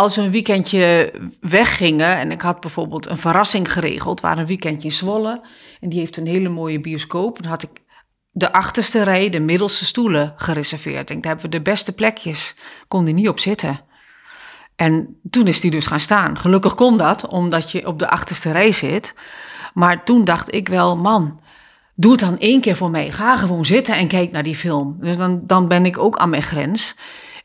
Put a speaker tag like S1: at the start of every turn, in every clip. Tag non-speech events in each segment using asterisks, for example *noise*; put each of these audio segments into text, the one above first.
S1: als we een weekendje weggingen en ik had bijvoorbeeld een verrassing geregeld, waar een weekendje in Zwolle en die heeft een hele mooie bioscoop, dan had ik de achterste rij, de middelste stoelen gereserveerd. En daar hebben we de beste plekjes, kon die niet op zitten. En toen is die dus gaan staan. Gelukkig kon dat, omdat je op de achterste rij zit. Maar toen dacht ik wel, man, doe het dan één keer voor mij. Ga gewoon zitten en kijk naar die film. Dus dan, dan ben ik ook aan mijn grens.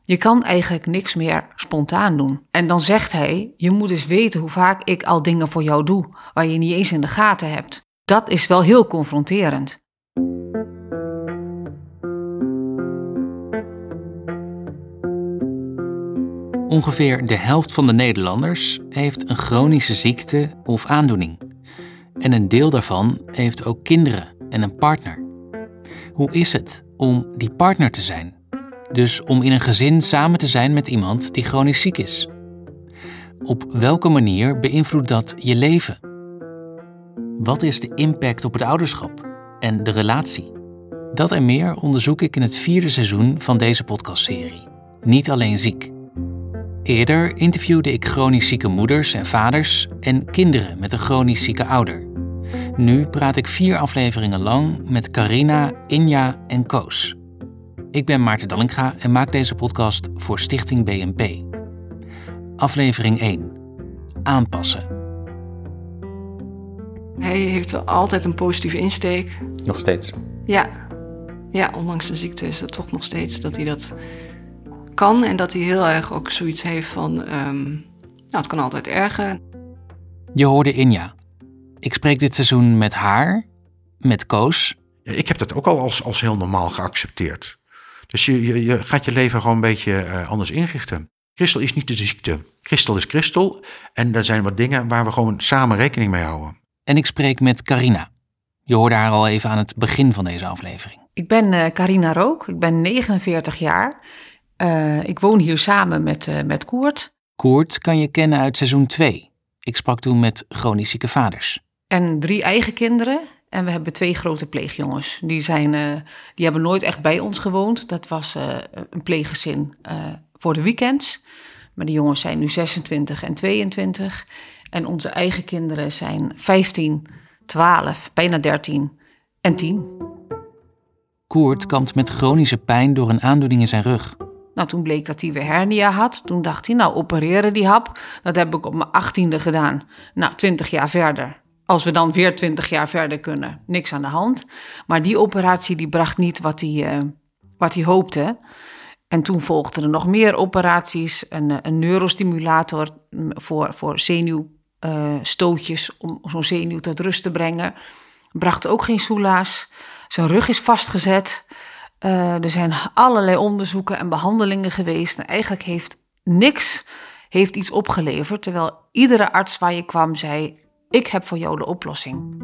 S1: Je kan eigenlijk niks meer spontaan doen. En dan zegt hij: Je moet eens weten hoe vaak ik al dingen voor jou doe, waar je niet eens in de gaten hebt. Dat is wel heel confronterend.
S2: Ongeveer de helft van de Nederlanders heeft een chronische ziekte of aandoening. En een deel daarvan heeft ook kinderen en een partner. Hoe is het om die partner te zijn? Dus om in een gezin samen te zijn met iemand die chronisch ziek is. Op welke manier beïnvloedt dat je leven? Wat is de impact op het ouderschap en de relatie? Dat en meer onderzoek ik in het vierde seizoen van deze podcastserie. Niet alleen ziek. Eerder interviewde ik chronisch zieke moeders en vaders en kinderen met een chronisch zieke ouder. Nu praat ik vier afleveringen lang met Carina, Inja en Koos. Ik ben Maarten Dallinga en maak deze podcast voor Stichting BNP. Aflevering 1. Aanpassen.
S3: Hij heeft wel altijd een positieve insteek.
S4: Nog steeds.
S3: Ja. Ja, ondanks de ziekte is het toch nog steeds dat hij dat kan. En dat hij heel erg ook zoiets heeft van... ehm, nou, het kan altijd erger.
S2: Je hoorde Inja. Ik spreek dit seizoen met haar, met Koos
S5: Ja, ik heb dat ook al als, als heel normaal geaccepteerd. Dus je, je, je gaat je leven gewoon een beetje eh, anders inrichten. Christel is niet de ziekte. Christel is Christel. En er zijn wat dingen waar we gewoon samen rekening mee houden.
S2: en ik spreek met Carina. Je hoorde haar al even aan het begin van deze aflevering.
S1: Ik ben eh, Carina Rook, ik ben 49 jaar. Eh, ik woon hier samen met, eh, met Koert.
S2: Koert kan je kennen uit seizoen 2. Ik sprak toen met chronisch zieke vaders.
S1: En drie eigen kinderen. En we hebben twee grote pleegjongens. Die, zijn, eh, die hebben nooit echt bij ons gewoond. Dat was eh, een pleeggezin eh, voor de weekends. Maar die jongens zijn nu 26 en 22. En onze eigen kinderen zijn 15, 12, bijna 13 en 10.
S2: Koert kampt met chronische pijn door een aandoening in zijn rug.
S1: Nou, toen bleek dat hij weer hernia had. Toen dacht hij, nou, opereren die hap. Dat heb ik op mijn achttiende gedaan. Nou, 20 jaar verder. Als we dan weer 20 jaar verder kunnen, niks aan de hand. Maar die operatie die bracht niet wat hij, eh, wat hij hoopte. En toen volgden er nog meer operaties. Een, eh, een neurostimulator voor, voor zenuwstootjes om zo'n zenuw tot rust te brengen. Bracht ook geen soelaas. Zijn rug is vastgezet. Eh, er zijn allerlei onderzoeken en behandelingen geweest. En eigenlijk heeft niks heeft iets opgeleverd. Terwijl iedere arts waar je kwam zei: Ik heb voor jou de oplossing.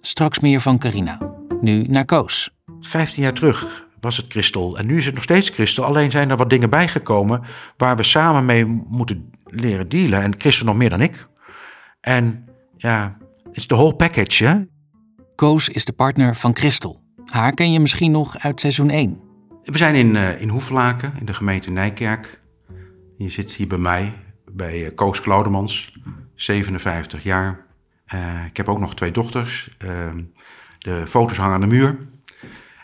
S2: Straks meer van Carina. Nu naar Koos.
S5: 15 jaar terug was het Christel. En nu is het nog steeds Christel. Alleen zijn er wat dingen bijgekomen waar we samen mee moeten leren dealen. En Christel nog meer dan ik. En ja, het is de whole package, hè?
S2: Koos is de partner van Christel. Haar ken je misschien nog uit seizoen 1.
S5: We zijn in, eh, in Hoeflaken, in de gemeente Nijkerk. Je zit hier bij mij, bij eh, Koos Claudemans, 57 jaar. Eh, ik heb ook nog twee dochters. Ehm, de foto's hangen aan de muur.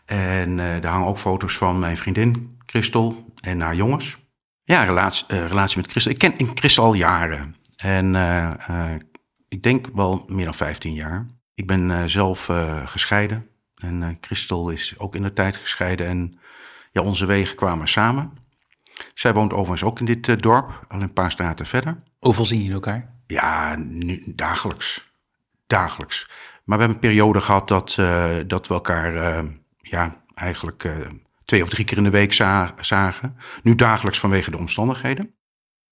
S5: En eh er hangen ook foto's van mijn vriendin Christel en haar jongens. Ja, relatie, eh, relatie met Christel. Ik ken Christel al jaren. En eh, eh, ik denk wel meer dan 15 jaar. Ik ben eh, zelf eh, gescheiden. En eh, Christel is ook in de tijd gescheiden. En ja, onze wegen kwamen samen. Zij woont overigens ook in dit eh, dorp, al een paar straten verder.
S4: Hoeveel zien jullie elkaar?
S5: Ja, nu, dagelijks. Dagelijks. Maar we hebben een periode gehad dat, eh, dat we elkaar eh, ja, eigenlijk eh, twee of drie keer in de week za- zagen. Nu dagelijks vanwege de omstandigheden.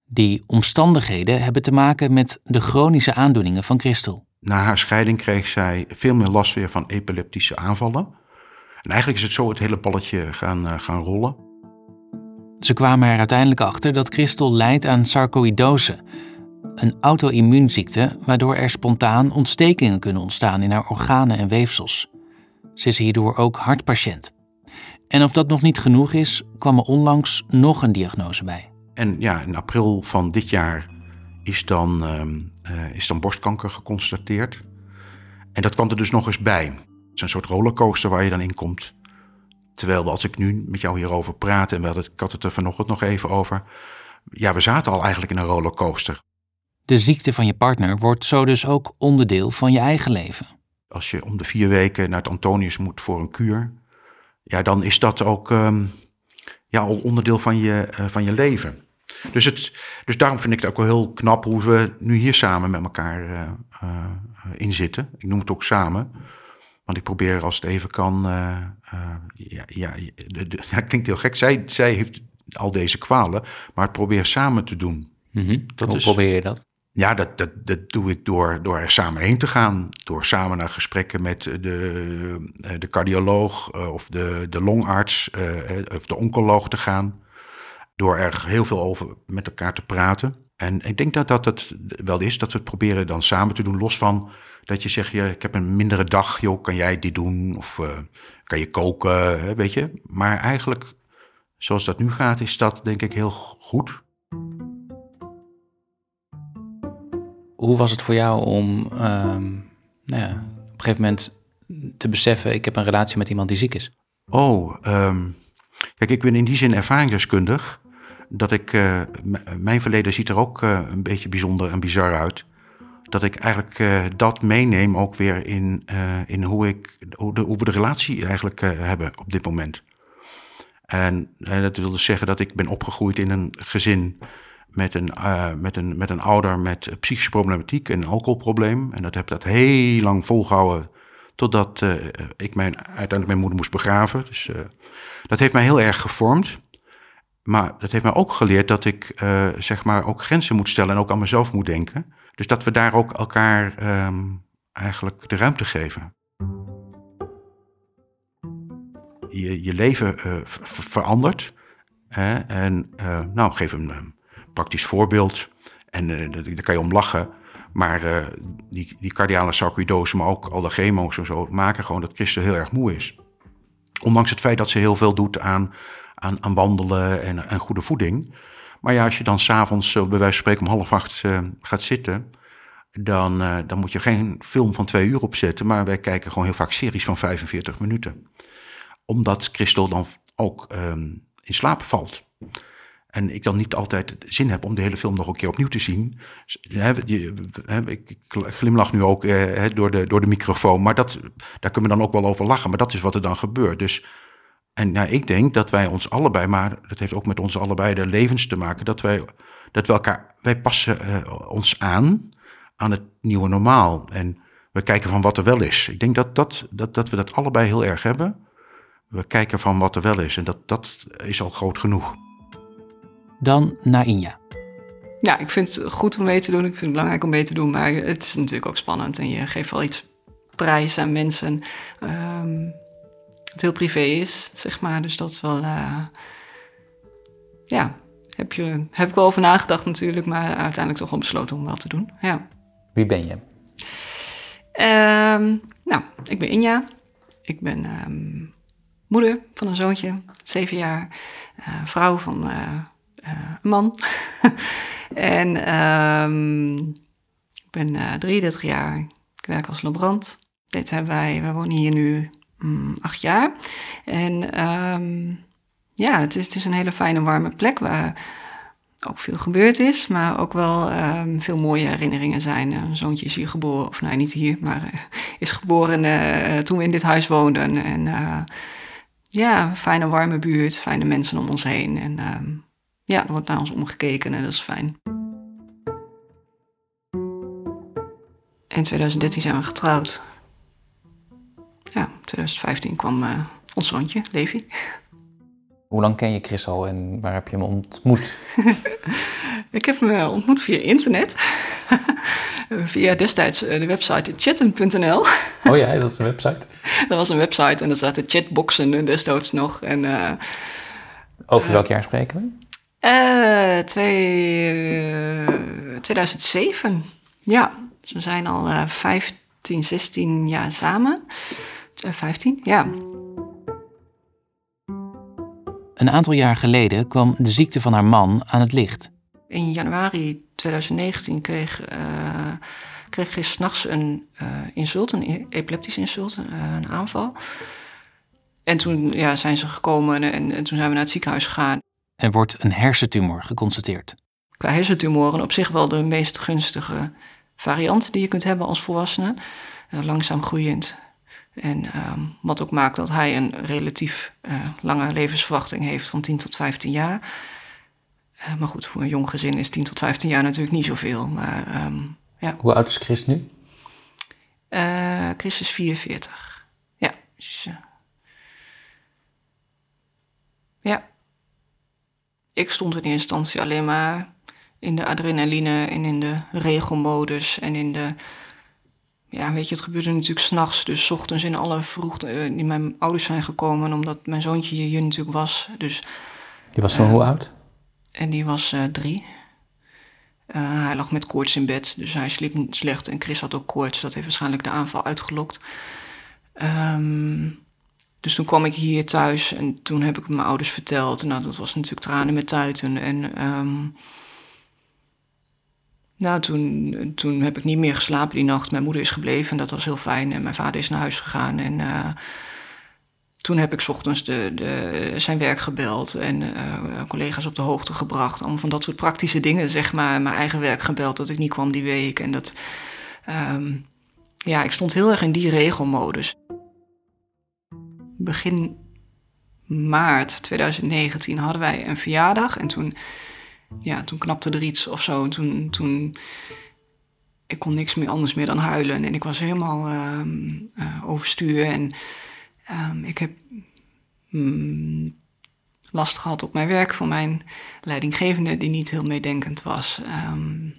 S2: Die omstandigheden hebben te maken met de chronische aandoeningen van Christel.
S5: Na haar scheiding kreeg zij veel meer last weer van epileptische aanvallen. En eigenlijk is het zo het hele balletje gaan, gaan rollen.
S2: Ze kwamen er uiteindelijk achter dat Christel lijdt aan sarcoïdose, een auto-immuunziekte waardoor er spontaan ontstekingen kunnen ontstaan in haar organen en weefsels. Ze is hierdoor ook hartpatiënt. En of dat nog niet genoeg is, kwam er onlangs nog een diagnose bij.
S5: En ja, in april van dit jaar is dan, ehm, eh, is dan borstkanker geconstateerd. En dat kwam er dus nog eens bij. Het is een soort rollercoaster waar je dan in komt. Terwijl als ik nu met jou hierover praat, en we hadden, ik had het er vanochtend nog even over. Ja, we zaten al eigenlijk in een rollercoaster.
S2: De ziekte van je partner wordt zo dus ook onderdeel van je eigen leven.
S5: Als je om de vier weken naar het Antonius moet voor een kuur, ja, dan is dat ook ehm, ja, al onderdeel van je, eh, van je leven. Dus, het, dus daarom vind ik het ook wel heel knap hoe we nu hier samen met elkaar uh, uh, in zitten. Ik noem het ook samen. Want ik probeer als het even kan. ja, ja, de, de, *laughs* ja, klinkt heel gek. Zij, zij heeft al deze kwalen, maar het probeer samen te doen.
S2: Mm -hmm.
S5: Dat
S2: Hoe
S5: is-
S2: probeer je dat?
S5: Ja, dat, dat, dat doe ik door, door er samen heen te gaan. Door samen naar gesprekken met de, eh, de cardioloog eh, of de, de longarts eh, of de oncoloog te gaan. Door er heel veel over met elkaar te praten. En ik denk dat dat het wel is, dat we het proberen dan samen te doen. Los van dat je zegt, ja, ik heb een mindere dag, joh, kan jij dit doen? Of kan je koken, weet je? Maar eigenlijk, zoals dat nu gaat, is dat denk ik heel goed.
S2: Hoe was het voor jou om ehm, nou ja, op een gegeven moment te beseffen: ik heb een relatie met iemand die ziek is?
S5: Oh, ehm, kijk, ik ben in die zin ervaringsdeskundig. Dat ik, eh, mijn verleden ziet er ook eh, een beetje bijzonder en bizar uit. Dat ik eigenlijk eh, dat meeneem ook weer in, in hoe, ik, hoe, de, we de relatie eigenlijk hebben op dit moment. En, en dat wil dus zeggen dat ik ben opgegroeid in een gezin met een, eh, met een, met een ouder met psychische problematiek en een alcoholprobleem. En dat heb dat heel lang volgehouden totdat eh, ik mijn, uiteindelijk mijn moeder moest begraven. Dus eh, dat heeft mij heel erg gevormd. Maar dat heeft mij ook geleerd dat ik zeg maar ook grenzen moet stellen en ook aan mezelf moet denken. Dus dat we daar ook elkaar ehm, eigenlijk de ruimte geven. Je, je leven ver- ver- verandert. Hè? En nou, geef een eh, praktisch voorbeeld. En eh, daar kan je om lachen. Maar eh, die, die cardiale sarcoïdose, maar ook al de chemo's en zo, maken gewoon dat Christel heel erg moe is. Ondanks het feit dat ze heel veel doet aan, aan, aan wandelen en, en goede voeding. Maar ja, als je dan s'avonds uh, bij wijze van spreken om half acht eh, gaat zitten, dan, eh, dan moet je geen film van twee uur opzetten. Maar wij kijken gewoon heel vaak series van 45 minuten. Omdat Christel dan ook ehm, in slaap valt. En ik dan niet altijd zin heb om de hele film nog een keer opnieuw te zien. Ik glimlach nu ook eh, door, de, door de microfoon, maar dat, daar kunnen we dan ook wel over lachen. Maar dat is wat er dan gebeurt. Dus, en ja, ik denk dat wij ons allebei, maar dat heeft ook met onze allebei de levens te maken, dat wij, dat we elkaar, wij passen eh, ons aan aan het nieuwe normaal. En we kijken van wat er wel is. Ik denk dat, dat, dat, dat we dat allebei heel erg hebben. We kijken van wat er wel is. En dat, dat is al groot genoeg.
S2: Dan naar Inja.
S3: Ja, ik vind het goed om mee te doen. Ik vind het belangrijk om mee te doen. Maar het is natuurlijk ook spannend. En je geeft wel iets prijs aan mensen. ehm het heel privé is, zeg maar. Dus dat is wel... eh, ja, heb, je, heb ik wel over nagedacht natuurlijk. Maar uiteindelijk toch wel besloten om wel te doen. Ja.
S2: Wie ben je?
S3: Ehm, nou, ik ben Inja. Ik ben ehm, moeder van een zoontje, zeven jaar. eh, vrouw van eh, een man. *laughs* en ehm, ik ben eh 33 jaar. Ik werk als laborant. Dit hebben wij, we wonen hier nu mm, acht jaar. En ehm, ja, het is, het is een hele fijne, warme plek waar ook veel gebeurd is, maar ook wel ehm, veel mooie herinneringen zijn. Een zoontje is hier geboren, of nou niet hier, maar eh, is geboren eh, toen we in dit huis woonden. En eh, ja, fijne warme buurt, fijne mensen om ons heen. En ja, er wordt naar ons omgekeken en dat is fijn. In 2013 zijn we getrouwd. Ja, in 2015 kwam eh, ons zoontje, Levi.
S2: Hoe lang ken je Chris al en waar heb je hem ontmoet? *laughs*
S3: Ik heb hem eh, ontmoet via internet. *laughs* via destijds eh, de website chatten.nl. *laughs*
S2: Oh ja, dat is een website.
S3: Dat was een website en er zaten chatboxen destijds nog. En, eh,
S2: Over welk jaar spreken we?
S3: Eh, twee, eh, 2007. Ja, dus we zijn al eh 15, 16 jaar samen. Eh, 15, ja.
S2: Een aantal jaar geleden kwam de ziekte van haar man aan het licht.
S3: In januari 2019 kreeg, uh, kreeg Chris s'nachts een uh, insult, een e-, epileptisch insult, uh, een aanval. En toen ja, zijn ze gekomen en, en, toen zijn we naar het ziekenhuis gegaan.
S2: Er wordt een hersentumor geconstateerd.
S3: Qua hersentumoren op zich wel de meest gunstige variant die je kunt hebben als volwassene. langzaam groeiend. En um, wat ook maakt dat hij een relatief lange levensverwachting heeft van 10 tot 15 jaar. Uh, maar goed, voor een jong gezin is 10 tot 15 jaar natuurlijk niet zoveel. Maar, um, ja.
S2: Hoe oud is Chris nu?
S3: Uh, Chris is 44. Ja. Dus, ja. Ik stond in eerste instantie alleen maar in de adrenaline en in de regelmodus en in de... Ja, weet je, het gebeurde natuurlijk s'nachts. Dus s ochtends in alle vroegte die mijn ouders zijn gekomen... omdat mijn zoontje hier natuurlijk was. Dus,
S2: die was van hoe oud?
S3: En die was uh, drie. Uh, hij lag met koorts in bed, dus hij sliep slecht. En Chris had ook koorts, dat heeft waarschijnlijk de aanval uitgelokt. Um, dus toen kwam ik hier thuis en toen heb ik mijn ouders verteld. Nou, dat was natuurlijk tranen met tuiten. En um, nou, toen, toen heb ik niet meer geslapen die nacht. Mijn moeder is gebleven en dat was heel fijn. En mijn vader is naar huis gegaan. En uh, toen heb ik ochtends de, de, zijn werk gebeld en uh, collega's op de hoogte gebracht. Allemaal van dat soort praktische dingen, zeg maar. Mijn eigen werk gebeld dat ik niet kwam die week. En dat, um, ja, ik stond heel erg in die regelmodus. Begin maart 2019 hadden wij een verjaardag. En toen, ja, toen knapte er iets of zo. Toen, toen, ik kon niks meer anders meer dan huilen. En ik was helemaal uh, uh, overstuur. En Um, ik heb mm, last gehad op mijn werk van mijn leidinggevende, die niet heel meedenkend was. Um,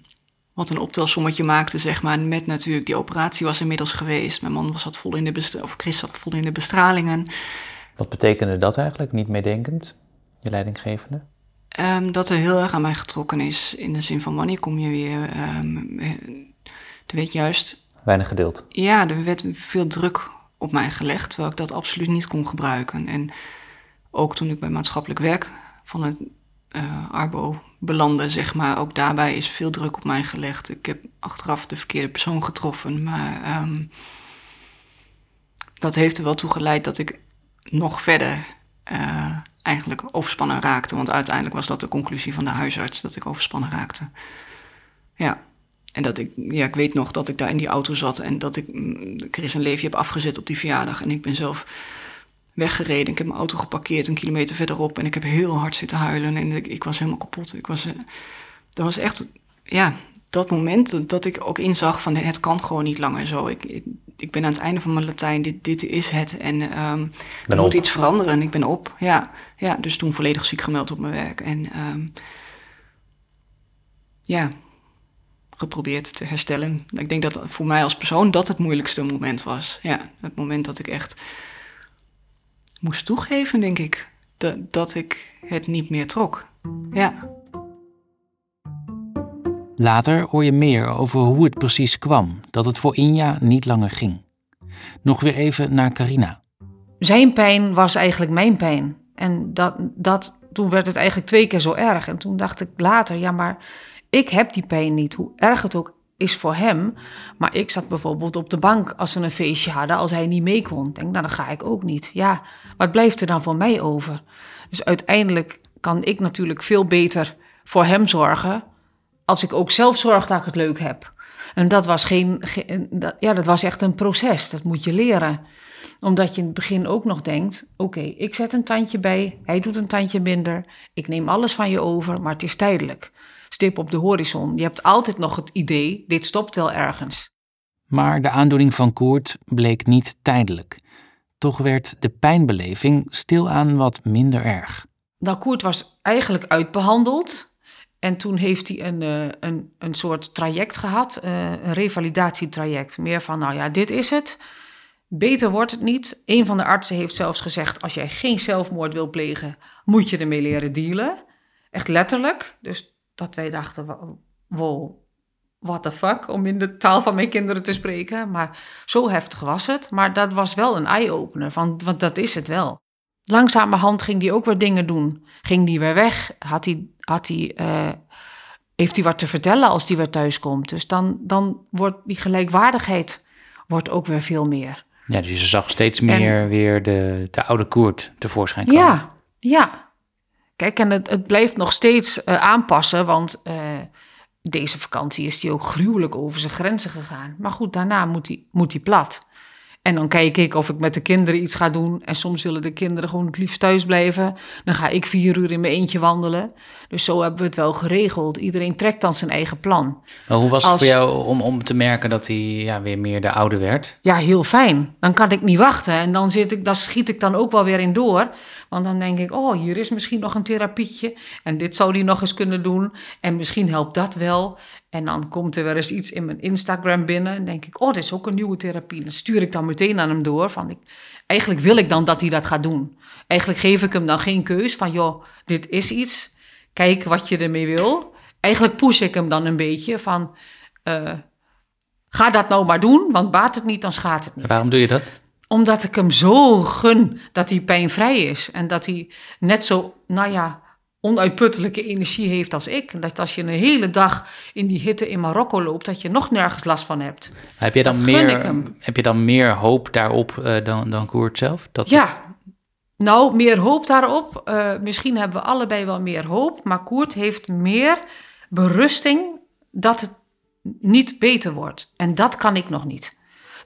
S3: wat een optelsommetje maakte, zeg maar. Met natuurlijk, die operatie was inmiddels geweest. Mijn man was zat vol in de, of Chris zat vol in de bestralingen.
S2: Wat betekende dat eigenlijk, niet meedenkend, je leidinggevende?
S3: Um, dat er heel erg aan mij getrokken is. In de zin van wanneer kom je weer. Um, er werd juist.
S2: Weinig gedeeld.
S3: Ja, er werd veel druk op mij gelegd, terwijl ik dat absoluut niet kon gebruiken. En ook toen ik bij maatschappelijk werk van het uh, Arbo belandde, zeg maar, ook daarbij is veel druk op mij gelegd. Ik heb achteraf de verkeerde persoon getroffen, maar um, dat heeft er wel toe geleid dat ik nog verder uh, eigenlijk overspannen raakte. Want uiteindelijk was dat de conclusie van de huisarts, dat ik overspannen raakte. Ja. En dat ik, ja, ik weet nog dat ik daar in die auto zat en dat ik mm, Chris een leefje heb afgezet op die verjaardag. En ik ben zelf weggereden. Ik heb mijn auto geparkeerd een kilometer verderop en ik heb heel hard zitten huilen en ik, ik was helemaal kapot. Ik was, uh, dat was echt, ja, dat moment dat, dat, ik ook inzag van het kan gewoon niet langer zo. Ik, ik, ik ben aan het einde van mijn Latijn, dit, dit is het en um, er moet iets veranderen en ik ben op. Ja, ja, dus toen volledig ziek gemeld op mijn werk. En um, ja, geprobeerd te herstellen. Ik denk dat voor mij als persoon dat het moeilijkste moment was. Ja, het moment dat ik echt moest toegeven, denk ik, dat, dat ik het niet meer trok. Ja.
S2: Later hoor je meer over hoe het precies kwam dat het voor Inja niet langer ging. Nog weer even naar Carina.
S1: Zijn pijn was eigenlijk mijn pijn. En dat, dat, toen werd het eigenlijk twee keer zo erg. En toen dacht ik later, ja, maar ik heb die pijn niet, hoe erg het ook is voor hem. Maar ik zat bijvoorbeeld op de bank als ze een feestje hadden, als hij niet mee kon. Denk, nou, dan ga ik ook niet. Ja, wat blijft er dan voor mij over? Dus uiteindelijk kan ik natuurlijk veel beter voor hem zorgen, als ik ook zelf zorg dat ik het leuk heb. En dat was geen, ja, dat was echt een proces. Dat moet je leren omdat je in het begin ook nog denkt: oké, ik zet een tandje bij, hij doet een tandje minder, ik neem alles van je over, maar het is tijdelijk stip op de horizon. Je hebt altijd nog het idee, dit stopt wel ergens.
S2: Maar de aandoening van Koert bleek niet tijdelijk. Toch werd de pijnbeleving stilaan wat minder erg.
S1: Nou, Koert was eigenlijk uitbehandeld. En toen heeft hij een, uh, een, een soort traject gehad, uh, een revalidatietraject. Meer van, nou ja, dit is het. Beter wordt het niet. Een van de artsen heeft zelfs gezegd: als jij geen zelfmoord wil plegen, moet je ermee leren dealen. Echt letterlijk. Dus dat wij dachten, wow, what the fuck, om in de taal van mijn kinderen te spreken. Maar zo heftig was het. Maar dat was wel een eye-opener, want, want dat is het wel. langzamerhand ging hij ook weer dingen doen. Ging hij weer weg? Had hij, had hij, eh, heeft hij wat te vertellen als hij weer thuis komt? Dus dan, dan wordt die gelijkwaardigheid wordt ook weer veel meer.
S2: Ja, dus je zag steeds meer weer de, de oude Koert tevoorschijn komen.
S1: Ja, ja. Kijk, en het, het blijft nog steeds uh, aanpassen, want uh, deze vakantie is hij ook gruwelijk over zijn grenzen gegaan. Maar goed, daarna moet hij, moet hij plat. En dan kijk ik of ik met de kinderen iets ga doen. En soms willen de kinderen gewoon het liefst thuis blijven. Dan ga ik vier uur in mijn eentje wandelen. Dus zo hebben we het wel geregeld. Iedereen trekt dan zijn eigen plan.
S2: Maar hoe was het voor jou om, om te merken dat hij ja, weer meer de oude werd?
S1: Ja, heel fijn. Dan kan ik niet wachten. En dan, zit ik, dan schiet ik dan ook wel weer in door. Want dan denk ik, oh, hier is misschien nog een therapietje. En dit zou die nog eens kunnen doen. En misschien helpt dat wel. En dan komt er wel eens iets in mijn Instagram binnen. En denk ik, oh, dit is ook een nieuwe therapie. Dan stuur ik dan meteen aan hem door. Van ik, eigenlijk wil ik dan dat hij dat gaat doen. Eigenlijk geef ik hem dan geen keus van, joh, dit is iets. Kijk wat je ermee wil. Eigenlijk push ik hem dan een beetje van, uh, ga dat nou maar doen. Want baat het niet, dan schaadt het niet.
S2: Waarom doe je dat?
S1: Omdat ik hem zo gun dat hij pijnvrij is. En dat hij net zo, nou ja, onuitputtelijke energie heeft als ik. En dat als je een hele dag in die hitte in Marokko loopt, dat je nog nergens last van hebt.
S2: Heb je dan, meer, heb je dan meer hoop daarop uh, dan, dan Koert zelf?
S1: Dat ja, nou, meer hoop daarop. Uh, misschien hebben we allebei wel meer hoop, maar Koert heeft meer berusting dat het niet beter wordt. En dat kan ik nog niet.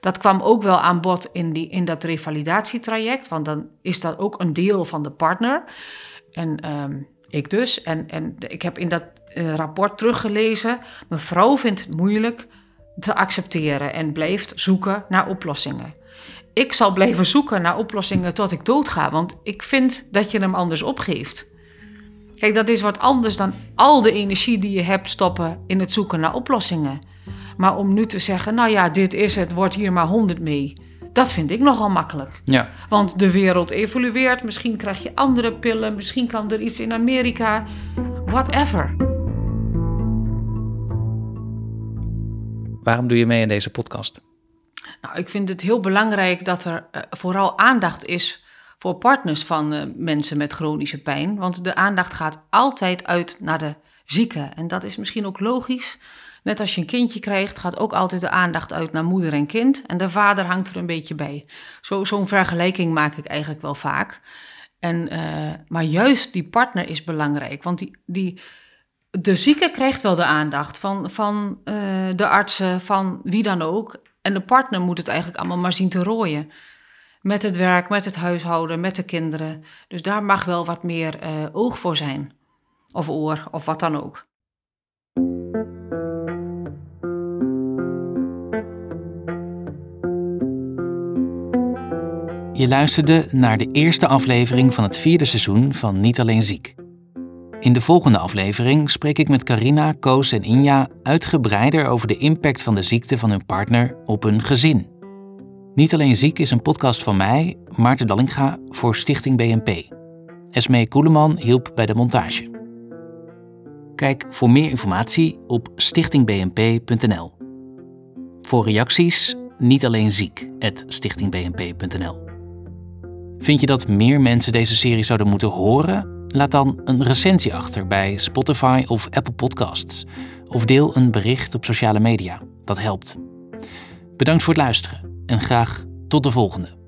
S1: Dat kwam ook wel aan bod in, die, in dat revalidatietraject, want dan is dat ook een deel van de partner. En um, ik dus. En, en ik heb in dat uh, rapport teruggelezen. Mevrouw vindt het moeilijk te accepteren en blijft zoeken naar oplossingen. Ik zal blijven zoeken naar oplossingen tot ik doodga, want ik vind dat je hem anders opgeeft. Kijk, dat is wat anders dan al de energie die je hebt stoppen in het zoeken naar oplossingen. Maar om nu te zeggen, nou ja, dit is het, wordt hier maar honderd mee. Dat vind ik nogal makkelijk.
S2: Ja.
S1: Want de wereld evolueert. Misschien krijg je andere pillen. Misschien kan er iets in Amerika. Whatever.
S2: Waarom doe je mee in deze podcast?
S1: Nou, ik vind het heel belangrijk dat er uh, vooral aandacht is voor partners van uh, mensen met chronische pijn. Want de aandacht gaat altijd uit naar de zieken. En dat is misschien ook logisch. Net als je een kindje krijgt, gaat ook altijd de aandacht uit naar moeder en kind. En de vader hangt er een beetje bij. Zo, zo'n vergelijking maak ik eigenlijk wel vaak. En, uh, maar juist die partner is belangrijk. Want die, die, de zieke krijgt wel de aandacht van, van uh, de artsen, van wie dan ook. En de partner moet het eigenlijk allemaal maar zien te rooien. Met het werk, met het huishouden, met de kinderen. Dus daar mag wel wat meer uh, oog voor zijn. Of oor, of wat dan ook.
S2: Je luisterde naar de eerste aflevering van het vierde seizoen van Niet Alleen Ziek. In de volgende aflevering spreek ik met Carina, Koos en Inja uitgebreider over de impact van de ziekte van hun partner op hun gezin. Niet Alleen Ziek is een podcast van mij, Maarten Dallinga, voor Stichting BNP. Esmee Koeleman hielp bij de montage. Kijk voor meer informatie op stichtingbnp.nl. Voor reacties niet alleen ziek, stichtingbnp.nl. Vind je dat meer mensen deze serie zouden moeten horen? Laat dan een recensie achter bij Spotify of Apple Podcasts. Of deel een bericht op sociale media. Dat helpt. Bedankt voor het luisteren en graag tot de volgende.